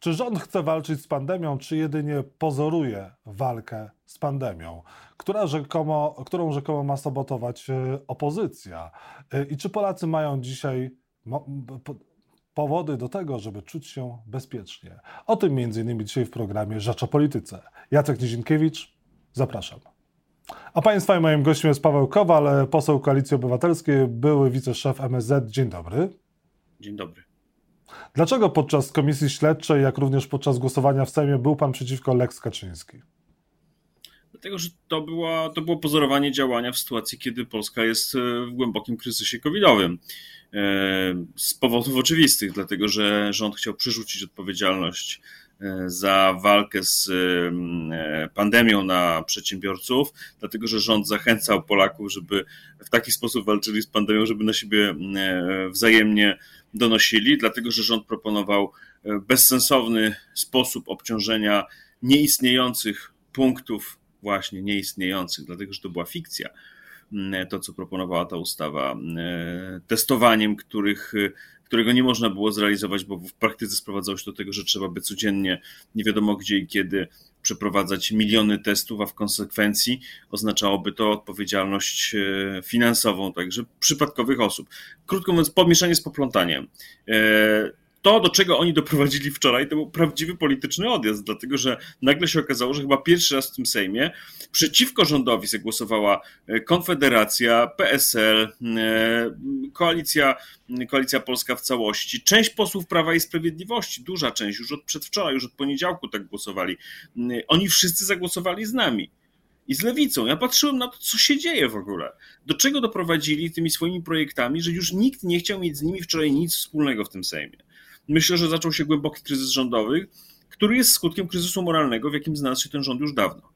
Czy rząd chce walczyć z pandemią, czy jedynie pozoruje walkę z pandemią, która rzekomo, którą rzekomo ma sabotować e, opozycja? E, I czy Polacy mają dzisiaj powody do tego, żeby czuć się bezpiecznie? O tym innymi dzisiaj w programie Rzecz o Polityce. Jacek Nizinkiewicz, zapraszam. A Państwa i moim gościem jest Paweł Kowal, poseł Koalicji Obywatelskiej, były wiceszef MSZ. Dzień dobry. Dzień dobry. Dlaczego podczas komisji śledczej, jak również podczas głosowania w Sejmie był pan przeciwko Lex Kaczyński? Dlatego, że to, było to było pozorowanie działania w sytuacji, kiedy Polska jest e, w głębokim kryzysie covidowym. E, z powodów oczywistych, dlatego że rząd chciał przerzucić odpowiedzialność za walkę z pandemią na przedsiębiorców, dlatego że rząd zachęcał Polaków, żeby w taki sposób walczyli z pandemią, żeby na siebie wzajemnie donosili, dlatego że rząd proponował e, bezsensowny sposób obciążenia nieistniejących punktów, właśnie nieistniejących, dlatego że to była fikcja. To, co proponowała ta ustawa, e, testowaniem, których, e, którego nie można było zrealizować, bo w praktyce sprowadzało się do tego, że trzeba by codziennie, nie wiadomo gdzie i kiedy, przeprowadzać miliony testów, a w konsekwencji oznaczałoby to odpowiedzialność e, finansową także przypadkowych osób. Krótko mówiąc, pomieszanie z poplątaniem. E, to, do czego oni doprowadzili wczoraj, to był prawdziwy polityczny odjazd, dlatego że nagle się okazało, że chyba pierwszy raz w tym Sejmie przeciwko rządowi zagłosowała e, Konfederacja, PSL, e, Koalicja, Koalicja Polska w całości, część posłów Prawa i Sprawiedliwości, duża część, już od przedwczoraj, już od poniedziałku tak głosowali. Oni wszyscy zagłosowali z nami i z lewicą. Ja patrzyłem na to, co się dzieje w ogóle. Do czego doprowadzili tymi swoimi projektami, że już nikt nie chciał mieć z nimi wczoraj nic wspólnego w tym Sejmie myślę, że zaczął się głęboki kryzys rządowy, który jest skutkiem kryzysu moralnego, w jakim znalazł się ten rząd już dawno.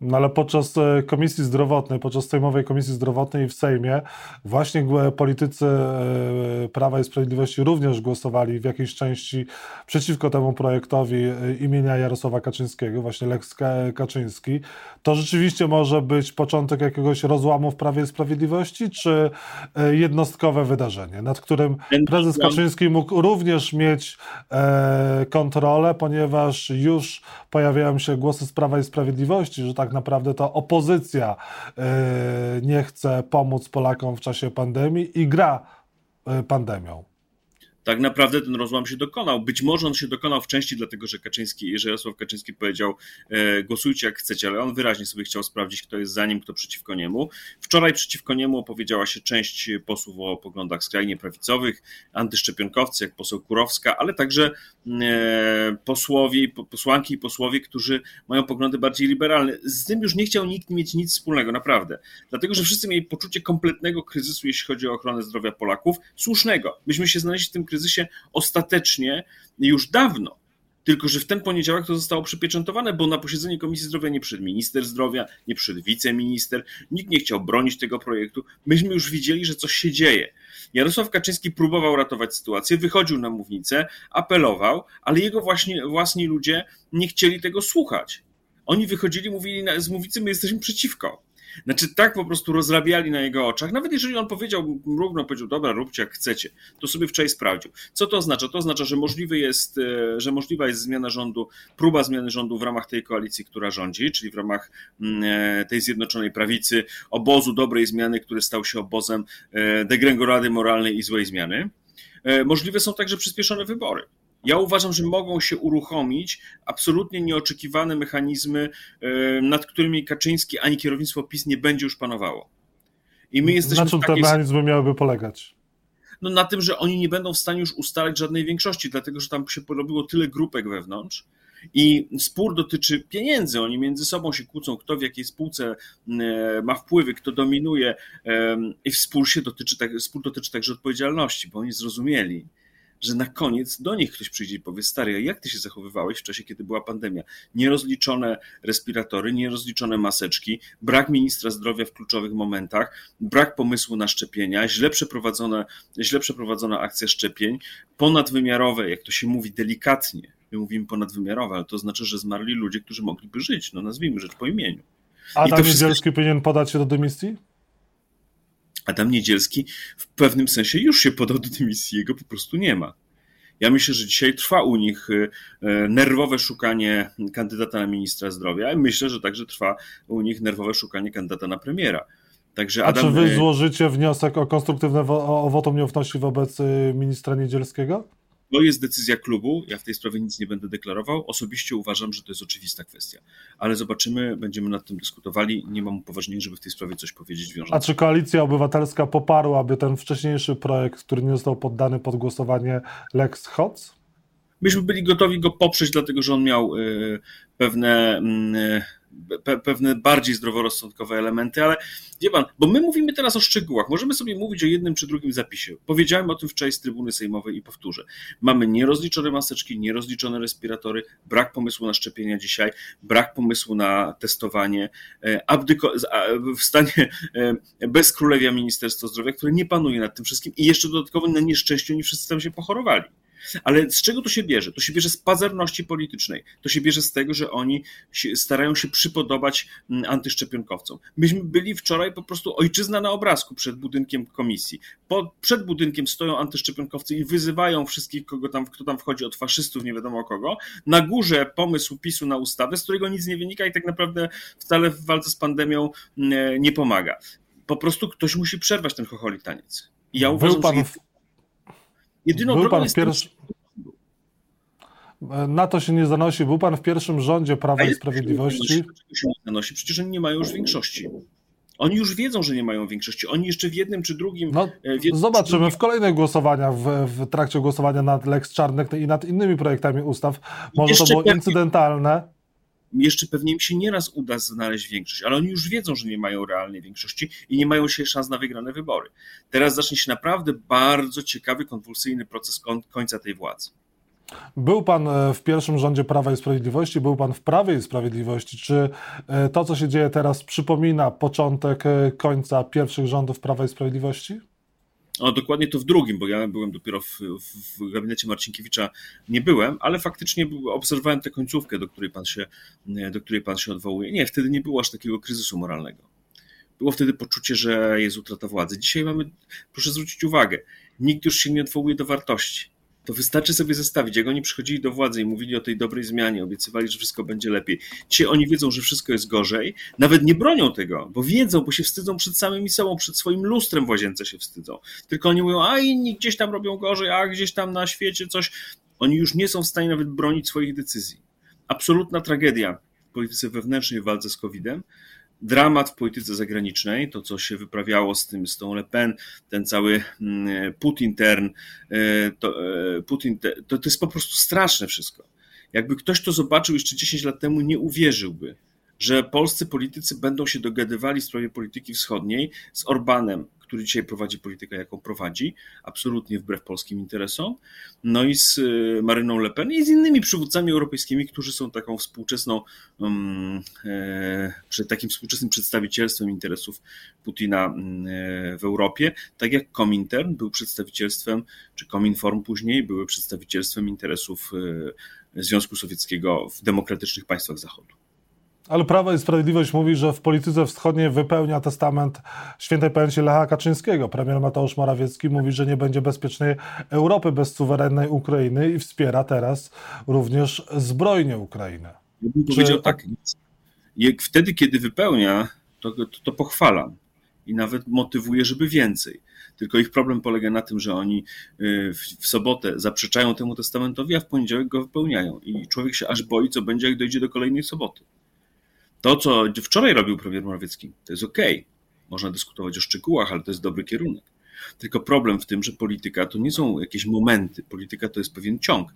No ale podczas e, Komisji Zdrowotnej, podczas Sejmowej Komisji Zdrowotnej w Sejmie właśnie politycy e, Prawa i Sprawiedliwości również głosowali w jakiejś części przeciwko temu projektowi e, imienia Jarosława Kaczyńskiego, właśnie Lex Kaczyński. To rzeczywiście może być początek jakiegoś rozłamu w Prawie i Sprawiedliwości, czy jednostkowe wydarzenie, nad którym prezes Kaczyński mógł również mieć kontrolę, ponieważ już pojawiają się głosy z Prawa i Sprawiedliwości, że tak tak naprawdę to opozycja e, nie chce pomóc Polakom w czasie pandemii i gra e, pandemią tak naprawdę ten rozłam się dokonał. Być może on się dokonał w części dlatego, że Kaczyński, że Jarosław Kaczyński powiedział e, głosujcie jak chcecie, ale on wyraźnie sobie chciał sprawdzić, kto jest za nim, kto przeciwko niemu. Wczoraj przeciwko niemu opowiedziała się część posłów o poglądach skrajnie prawicowych, antyszczepionkowcy, jak poseł Kurowska, ale także e, posłowie, posłanki i posłowie, którzy mają poglądy bardziej liberalne. Z tym już nie chciał nikt mieć nic wspólnego, naprawdę. Dlatego, że wszyscy mieli poczucie kompletnego kryzysu, jeśli chodzi o ochronę zdrowia Polaków. Słusznego. Myśmy się znaleźli w tym kryzysie kryzysie ostatecznie już dawno. Tylko, że w ten poniedziałek to zostało przypieczętowane, bo na posiedzenie Komisji Zdrowia nie przyszedł minister zdrowia, nie przyszedł wiceminister, nikt nie chciał bronić tego projektu. Myśmy już widzieli, że coś się dzieje. Jarosław Kaczyński próbował ratować sytuację, wychodził na mównicę, apelował, ale jego właśnie własni ludzie nie chcieli tego słuchać. Oni wychodzili, mówili z mównicy, my jesteśmy przeciwko. Znaczy tak po prostu rozrabiali na jego oczach. Nawet jeżeli on powiedział, równo powiedział, dobra, róbcie jak chcecie, to sobie wczoraj sprawdził. Co to oznacza? To oznacza, że możliwy jest, e, że możliwa jest zmiana rządu, próba zmiany rządu w ramach tej koalicji, która rządzi, czyli w ramach mm, e, tej zjednoczonej prawicy, obozu dobrej zmiany, który stał się obozem e, degrengolady moralnej i złej zmiany. Możliwe są także przyspieszone wybory. Ja uważam, że mogą się uruchomić absolutnie nieoczekiwane mechanizmy, nad którymi Kaczyński ani kierownictwo PiS nie będzie już panowało. I my jesteśmy na czym takiej... te mechanizmy miałyby polegać? No na tym, że oni nie będą w stanie już ustalać żadnej większości, dlatego że tam się porobiło tyle grupek wewnątrz. I spór dotyczy pieniędzy. Oni między sobą się kłócą, kto w jakiej spółce ma wpływy, kto dominuje. I spór się dotyczy, tak, spór dotyczy także odpowiedzialności, bo oni zrozumieli, że na koniec do nich ktoś przyjdzie i powie, stary, a jak ty się zachowywałeś w czasie, kiedy była pandemia? Nierozliczone respiratory, nierozliczone maseczki, brak ministra zdrowia w kluczowych momentach, brak pomysłu na szczepienia, źle przeprowadzona, źle przeprowadzona akcja szczepień, ponadwymiarowe, jak to się mówi delikatnie, my mówimy ponadwymiarowe, ale to znaczy, że zmarli ludzie, którzy mogliby żyć, no nazwijmy rzecz po imieniu. Adam Niedzielski wszystko... powinien podać się do dymisji? Adam Niedzielski w pewnym sensie już się podał do dymisji, jego po prostu nie ma. Ja myślę, że dzisiaj trwa u nich nerwowe szukanie kandydata na ministra zdrowia i myślę, że także trwa u nich nerwowe szukanie kandydata na premiera. Także Adam... A czy wy złożycie wniosek o konstruktywne wo o wotum nieufności wobec ministra Niedzielskiego? To jest decyzja klubu. Ja w tej sprawie nic nie będę deklarował. Osobiście uważam, że to jest oczywista kwestia. Ale zobaczymy, będziemy nad tym dyskutowali. Nie mam upoważnienia, żeby w tej sprawie coś powiedzieć wiążące. A czy koalicja obywatelska poparłaby ten wcześniejszy projekt, który nie został poddany pod głosowanie Lex Hoc? Myśmy byli gotowi go poprzeć, dlatego że on miał y, pewne mm, y, pe, pewne bardziej zdroworozsądkowe elementy, ale wie pan, bo my mówimy teraz o szczegółach, możemy sobie mówić o jednym czy drugim zapisie. Powiedziałem o tym wczoraj z trybuny sejmowej i powtórzę. Mamy nierozliczone maseczki, nierozliczone respiratory, brak pomysłu na szczepienia dzisiaj, brak pomysłu na testowanie, e, abdyko, w stanie e, bez królewia Ministerstwo Zdrowia, które nie panuje nad tym wszystkim i jeszcze dodatkowo na nieszczęściu oni wszyscy tam się pochorowali. Ale z czego to się bierze? To się bierze z pazerności politycznej. To się bierze z tego, że oni się, starają się przypodobać mm, antyszczepionkowcom. Myśmy byli wczoraj po prostu ojczyzna na obrazku przed budynkiem komisji. Po, przed budynkiem stoją antyszczepionkowcy i wyzywają wszystkich, kogo tam, kto tam wchodzi, od faszystów, nie wiadomo kogo. Na górze pomysł PiSu na ustawę, z którego nic nie wynika i tak naprawdę wcale w walce z pandemią mm, nie pomaga. Po prostu ktoś musi przerwać ten chocholi taniec. I ja uważam, Był pan że Jedyną Był pan w pierwszym... Na to się nie zanosi. Był pan w pierwszym rządzie Prawa i Sprawiedliwości. się nie zanosi? Przecież oni nie mają już większości. Oni już wiedzą, że nie mają większości. Oni jeszcze w jednym czy drugim. No, e, jednym, zobaczymy drugim... w kolejnych głosowaniach, w, w, trakcie głosowania nad Lex Czarnek i nad innymi projektami ustaw. Może to było pewnie, incydentalne. Jeszcze pewnie im się nieraz uda znaleźć większość, ale oni już wiedzą, że nie mają realnej większości i nie mają się szans na wygrane wybory. Teraz zacznie się naprawdę bardzo ciekawy, konwulsyjny proces końca tej władzy. Był pan e, w pierwszym rządzie Prawa i Sprawiedliwości, był pan w Prawie i Sprawiedliwości. Czy e, to, co się dzieje teraz, przypomina początek e, końca pierwszych rządów Prawa i Sprawiedliwości? O, dokładnie to w drugim, bo ja byłem dopiero w, w, gabinecie Marcinkiewicza, nie byłem, ale faktycznie obserwowałem tę końcówkę, do której, pan się, do której pan się odwołuje. Nie, wtedy nie było aż takiego kryzysu moralnego. Było wtedy poczucie, że jest utrata władzy. Dzisiaj mamy, proszę zwrócić uwagę, nikt już się nie odwołuje do wartości to wystarczy sobie zestawić. Jak oni przychodzili do władzy i mówili o tej dobrej zmianie, obiecywali, że wszystko będzie lepiej. Dzisiaj oni wiedzą, że wszystko jest gorzej, nawet nie bronią tego, bo wiedzą, bo się wstydzą przed samymi sobą, przed swoim lustrem w łazience się wstydzą. Tylko oni mówią, a inni gdzieś tam robią gorzej, a gdzieś tam na świecie coś. Oni już nie są w stanie nawet bronić swoich decyzji. Absolutna tragedia w polityce wewnętrznej w walce z COVID-em dramat w polityce zagranicznej, to co się wyprawiało z tym, z tą Le Pen, ten cały mm, Putin turn, e, to, e, Putin, to, to jest po prostu straszne wszystko. Jakby ktoś to zobaczył jeszcze 10 lat temu, nie uwierzyłby, że polscy politycy będą się dogadywali w sprawie polityki wschodniej z Orbanem, który dzisiaj prowadzi politykę, jaką prowadzi, absolutnie wbrew polskim interesom, no i z y, Maryną Le Pen i z innymi przywódcami europejskimi, którzy są taką współczesną, um, e, takim współczesnym przedstawicielstwem interesów Putina mm, e, w Europie, tak jak Komintern był przedstawicielstwem, czy Kominform później były przedstawicielstwem interesów e, Związku Sowieckiego w demokratycznych państwach Zachodu. Ale Prawo i Sprawiedliwość mówi, że w polityce wschodniej wypełnia testament świętej pamięci Lecha Kaczyńskiego. Premier Mateusz Morawiecki mówi, że nie będzie bezpiecznej Europy bez suwerennej Ukrainy i wspiera teraz również zbrojnie Ukrainę. Ja bym Czy... powiedział tak, jak wtedy, kiedy wypełnia, to, to, to pochwalam i nawet motywuje, żeby więcej. Tylko ich problem polega na tym, że oni y, w, w sobotę zaprzeczają temu testamentowi, a w poniedziałek go wypełniają. I człowiek się aż boi, co będzie, jak dojdzie do kolejnej soboty. To, co wczoraj robił premier Morawiecki, to jest ok. Można dyskutować o szczegółach, ale to jest dobry kierunek. Tylko problem w tym, że polityka to nie są jakieś momenty, polityka to jest pewien ciąg.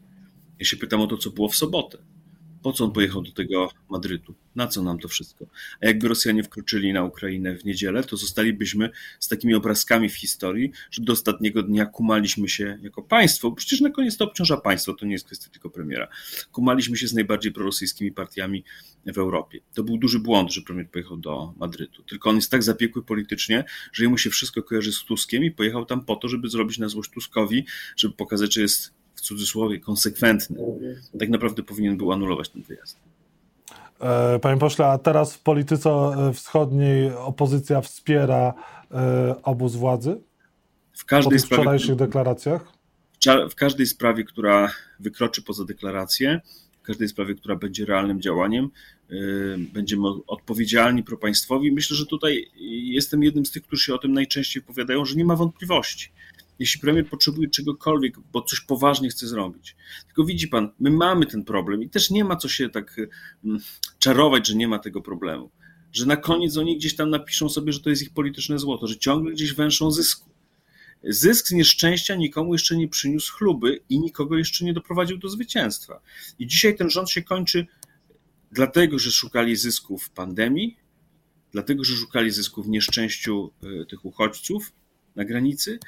Ja się pytam o to, co było w sobotę. Po co on pojechał do tego Madrytu? Na co nam to wszystko? A jakby Rosjanie wkroczyli na Ukrainę w niedzielę, to zostalibyśmy z takimi obrazkami w historii, że do ostatniego dnia kumaliśmy się jako państwo, przecież na koniec to obciąża państwo, to nie jest kwestia tylko premiera. Kumaliśmy się z najbardziej prorosyjskimi partiami w Europie. To był duży błąd, że premier pojechał do Madrytu. Tylko on jest tak zapiekły politycznie, że jemu się wszystko kojarzy z Tuskiem i pojechał tam po to, żeby zrobić na złość Tuskowi, żeby pokazać, że jest w cudzysłowie konsekwentny. Tak naprawdę powinien był anulować ten wyjazd. E, panie pośle, a teraz w polityce e, wschodniej opozycja wspiera e, obóz władzy? W każdej po wczorajszych deklaracjach? w każdej sprawie, która wykroczy poza deklarację, w każdej sprawie, która będzie realnym działaniem, będziemy odpowiedzialni propaństwowi. Myślę, że tutaj jestem jednym z tych, którzy się o tym najczęściej powiadają, że nie ma wątpliwości. Jeśli premier potrzebuje czegokolwiek, bo coś poważnie chce zrobić. Tylko widzi pan, my mamy ten problem i też nie ma co się tak mm, czarować, że nie ma tego problemu. Że na koniec oni gdzieś tam napiszą sobie, że to jest ich polityczne złoto, że ciągle gdzieś węszą zysku. Zysk z nieszczęścia nikomu jeszcze nie przyniósł chluby i nikogo jeszcze nie doprowadził do zwycięstwa. I dzisiaj ten rząd się kończy dlatego, że szukali zysku w pandemii, dlatego, że szukali zysku w nieszczęściu e, tych uchodźców na granicy.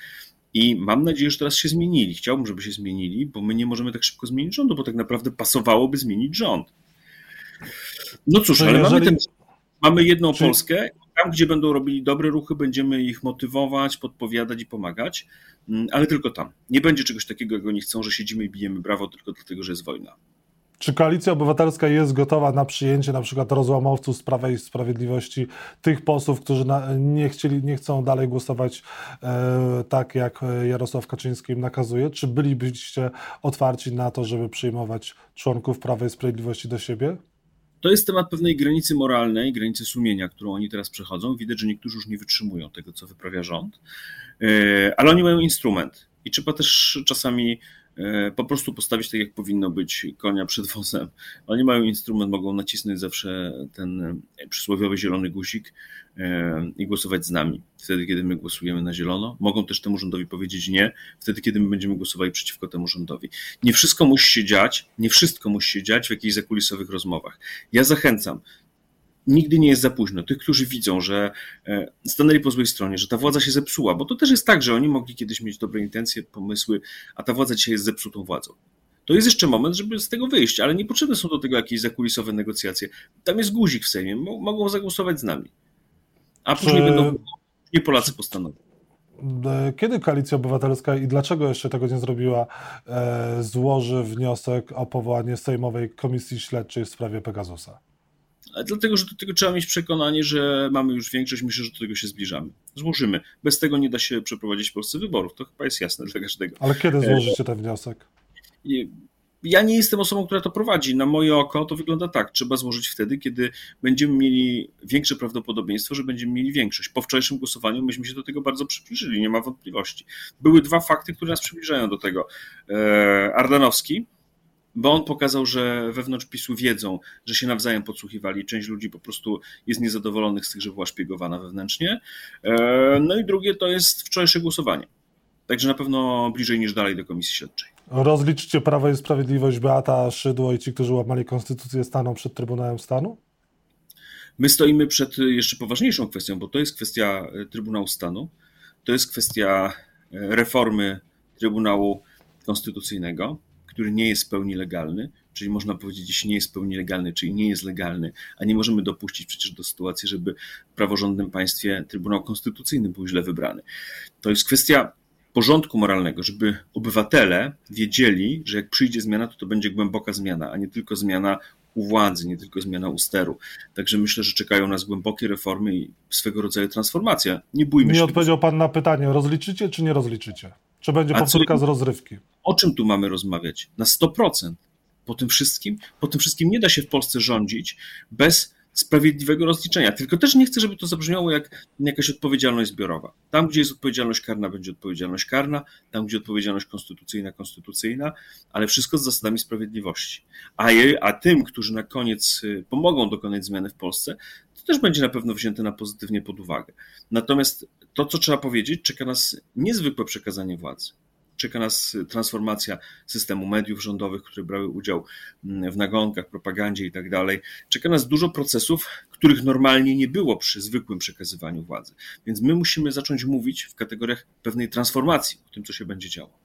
I mam nadzieję, że teraz się zmienili. Chciałbym, żeby się zmienili, bo my nie możemy tak szybko zmienić rządu, bo tak naprawdę pasowałoby zmienić rząd. No cóż, ale jeżeli... mamy, ten, mamy jedną. Polskę tam, gdzie będą robili dobre ruchy, będziemy ich motywować, podpowiadać i pomagać, mm, ale tylko tam. Nie będzie czegoś takiego, jak oni chcą, że siedzimy i bijemy brawo tylko dlatego, że jest wojna. Czy koalicja obywatelska jest gotowa na przyjęcie na przykład rozłamowców z Prawa i Sprawiedliwości, tych posłów, którzy na, nie, chcieli, nie chcą dalej głosować e, tak, jak Jarosław Kaczyński im nakazuje? Czy bylibyście otwarci na to, żeby przyjmować członków Prawa i Sprawiedliwości do siebie? To jest temat pewnej granicy moralnej, granicy sumienia, którą oni teraz przechodzą. Widać, że niektórzy już nie wytrzymują tego, co wyprawia rząd, e, ale oni mają instrument i trzeba też czasami E, po prostu postawić tak, jak powinno być konia przed wozem. Oni mają instrument, mogą nacisnąć zawsze ten przysłowiowy zielony guzik e, i głosować z nami, wtedy, kiedy my głosujemy na zielono. Mogą też temu rządowi powiedzieć nie, wtedy, kiedy my będziemy głosowali przeciwko temu rządowi. Nie wszystko musi się dziać, nie wszystko musi się dziać w jakichś zakulisowych rozmowach. Ja zachęcam, nigdy nie jest za późno. Tych, którzy widzą, że e, stanęli po złej stronie, że ta władza się zepsuła, bo to też jest tak, że oni mogli kiedyś mieć dobre intencje, pomysły, a ta władza dzisiaj jest zepsutą władzą. To jest jeszcze moment, żeby z tego wyjść, ale nie potrzebne są do tego jakieś zakulisowe negocjacje. Tam jest guzik w Sejmie, mogą zagłosować z nami. A później Czy... będą nie Polacy postanowią. E, kiedy Koalicja Obywatelska i dlaczego jeszcze tego nie zrobiła, e, złoży wniosek o powołanie Sejmowej Komisji Śledczej w sprawie Pegasusa? Dlatego, że do tego trzeba mieć przekonanie, że mamy już większość, myślę, że do tego się zbliżamy. Złożymy. Bez tego nie da się przeprowadzić w Polsce wyborów, to chyba jest jasne dla każdego. Ale kiedy złożycie ten wniosek? Ja nie jestem osobą, która to prowadzi. Na moje oko to wygląda tak. Trzeba złożyć wtedy, kiedy będziemy mieli większe prawdopodobieństwo, że będziemy mieli większość. Po wczorajszym głosowaniu myśmy się do tego bardzo przybliżyli, nie ma wątpliwości. Były dwa fakty, które nas przybliżają do tego. E, Ardanowski, bo on pokazał, że wewnątrz PiSu wiedzą, że się nawzajem podsłuchiwali. Część ludzi po prostu jest niezadowolonych z tych, że była szpiegowana wewnętrznie. E, no i drugie to jest wczorajsze głosowanie. Także na pewno bliżej niż dalej do komisji śledczej. Rozliczcie Prawo i Sprawiedliwość, Beata Szydło i ci, którzy łamali konstytucję, staną przed Trybunałem Stanu? My stoimy przed jeszcze poważniejszą kwestią, bo to jest kwestia Trybunału Stanu, to jest kwestia reformy Trybunału Konstytucyjnego który nie jest w pełni legalny, czyli można powiedzieć, jeśli nie jest w pełni legalny, czyli nie jest legalny, a nie możemy dopuścić przecież do sytuacji, żeby w praworządnym państwie Trybunał Konstytucyjny był źle wybrany. To jest kwestia porządku moralnego, żeby obywatele wiedzieli, że jak przyjdzie zmiana, to to będzie głęboka zmiana, a nie tylko zmiana u władzy, nie tylko zmiana u steru. Także myślę, że czekają nas głębokie reformy i swego rodzaju transformacja. Nie bójmy nie się. Nie odpowiedział Pan na pytanie, rozliczycie czy nie rozliczycie? Czy będzie powtórka z rozrywki? O czym tu mamy rozmawiać? Na 100%. Po tym wszystkim, po tym wszystkim nie da się w Polsce rządzić bez sprawiedliwego rozliczenia. Tylko też nie chcę, żeby to zabrzmiało jak jakaś odpowiedzialność zbiorowa. Tam, gdzie jest odpowiedzialność karna, będzie odpowiedzialność karna, tam, gdzie odpowiedzialność konstytucyjna, konstytucyjna, ale wszystko z zasadami sprawiedliwości. A, je, a tym, którzy na koniec y, pomogą dokonać zmiany w Polsce, to też będzie na pewno wzięte na pozytywnie pod uwagę. Natomiast to, co trzeba powiedzieć, czeka nas niezwykłe przekazanie władzy. Czeka nas transformacja systemu mediów rządowych, które brały udział mm, w nagonkach, propagandzie i tak dalej. Czeka nas dużo procesów, których normalnie nie było przy zwykłym przekazywaniu władzy. Więc my musimy zacząć mówić w kategoriach pewnej transformacji, o tym, co się będzie działo.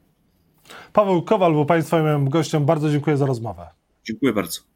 Paweł Kowal był Państwa moim gościem. Bardzo dziękuję za rozmowę. Dziękuję bardzo.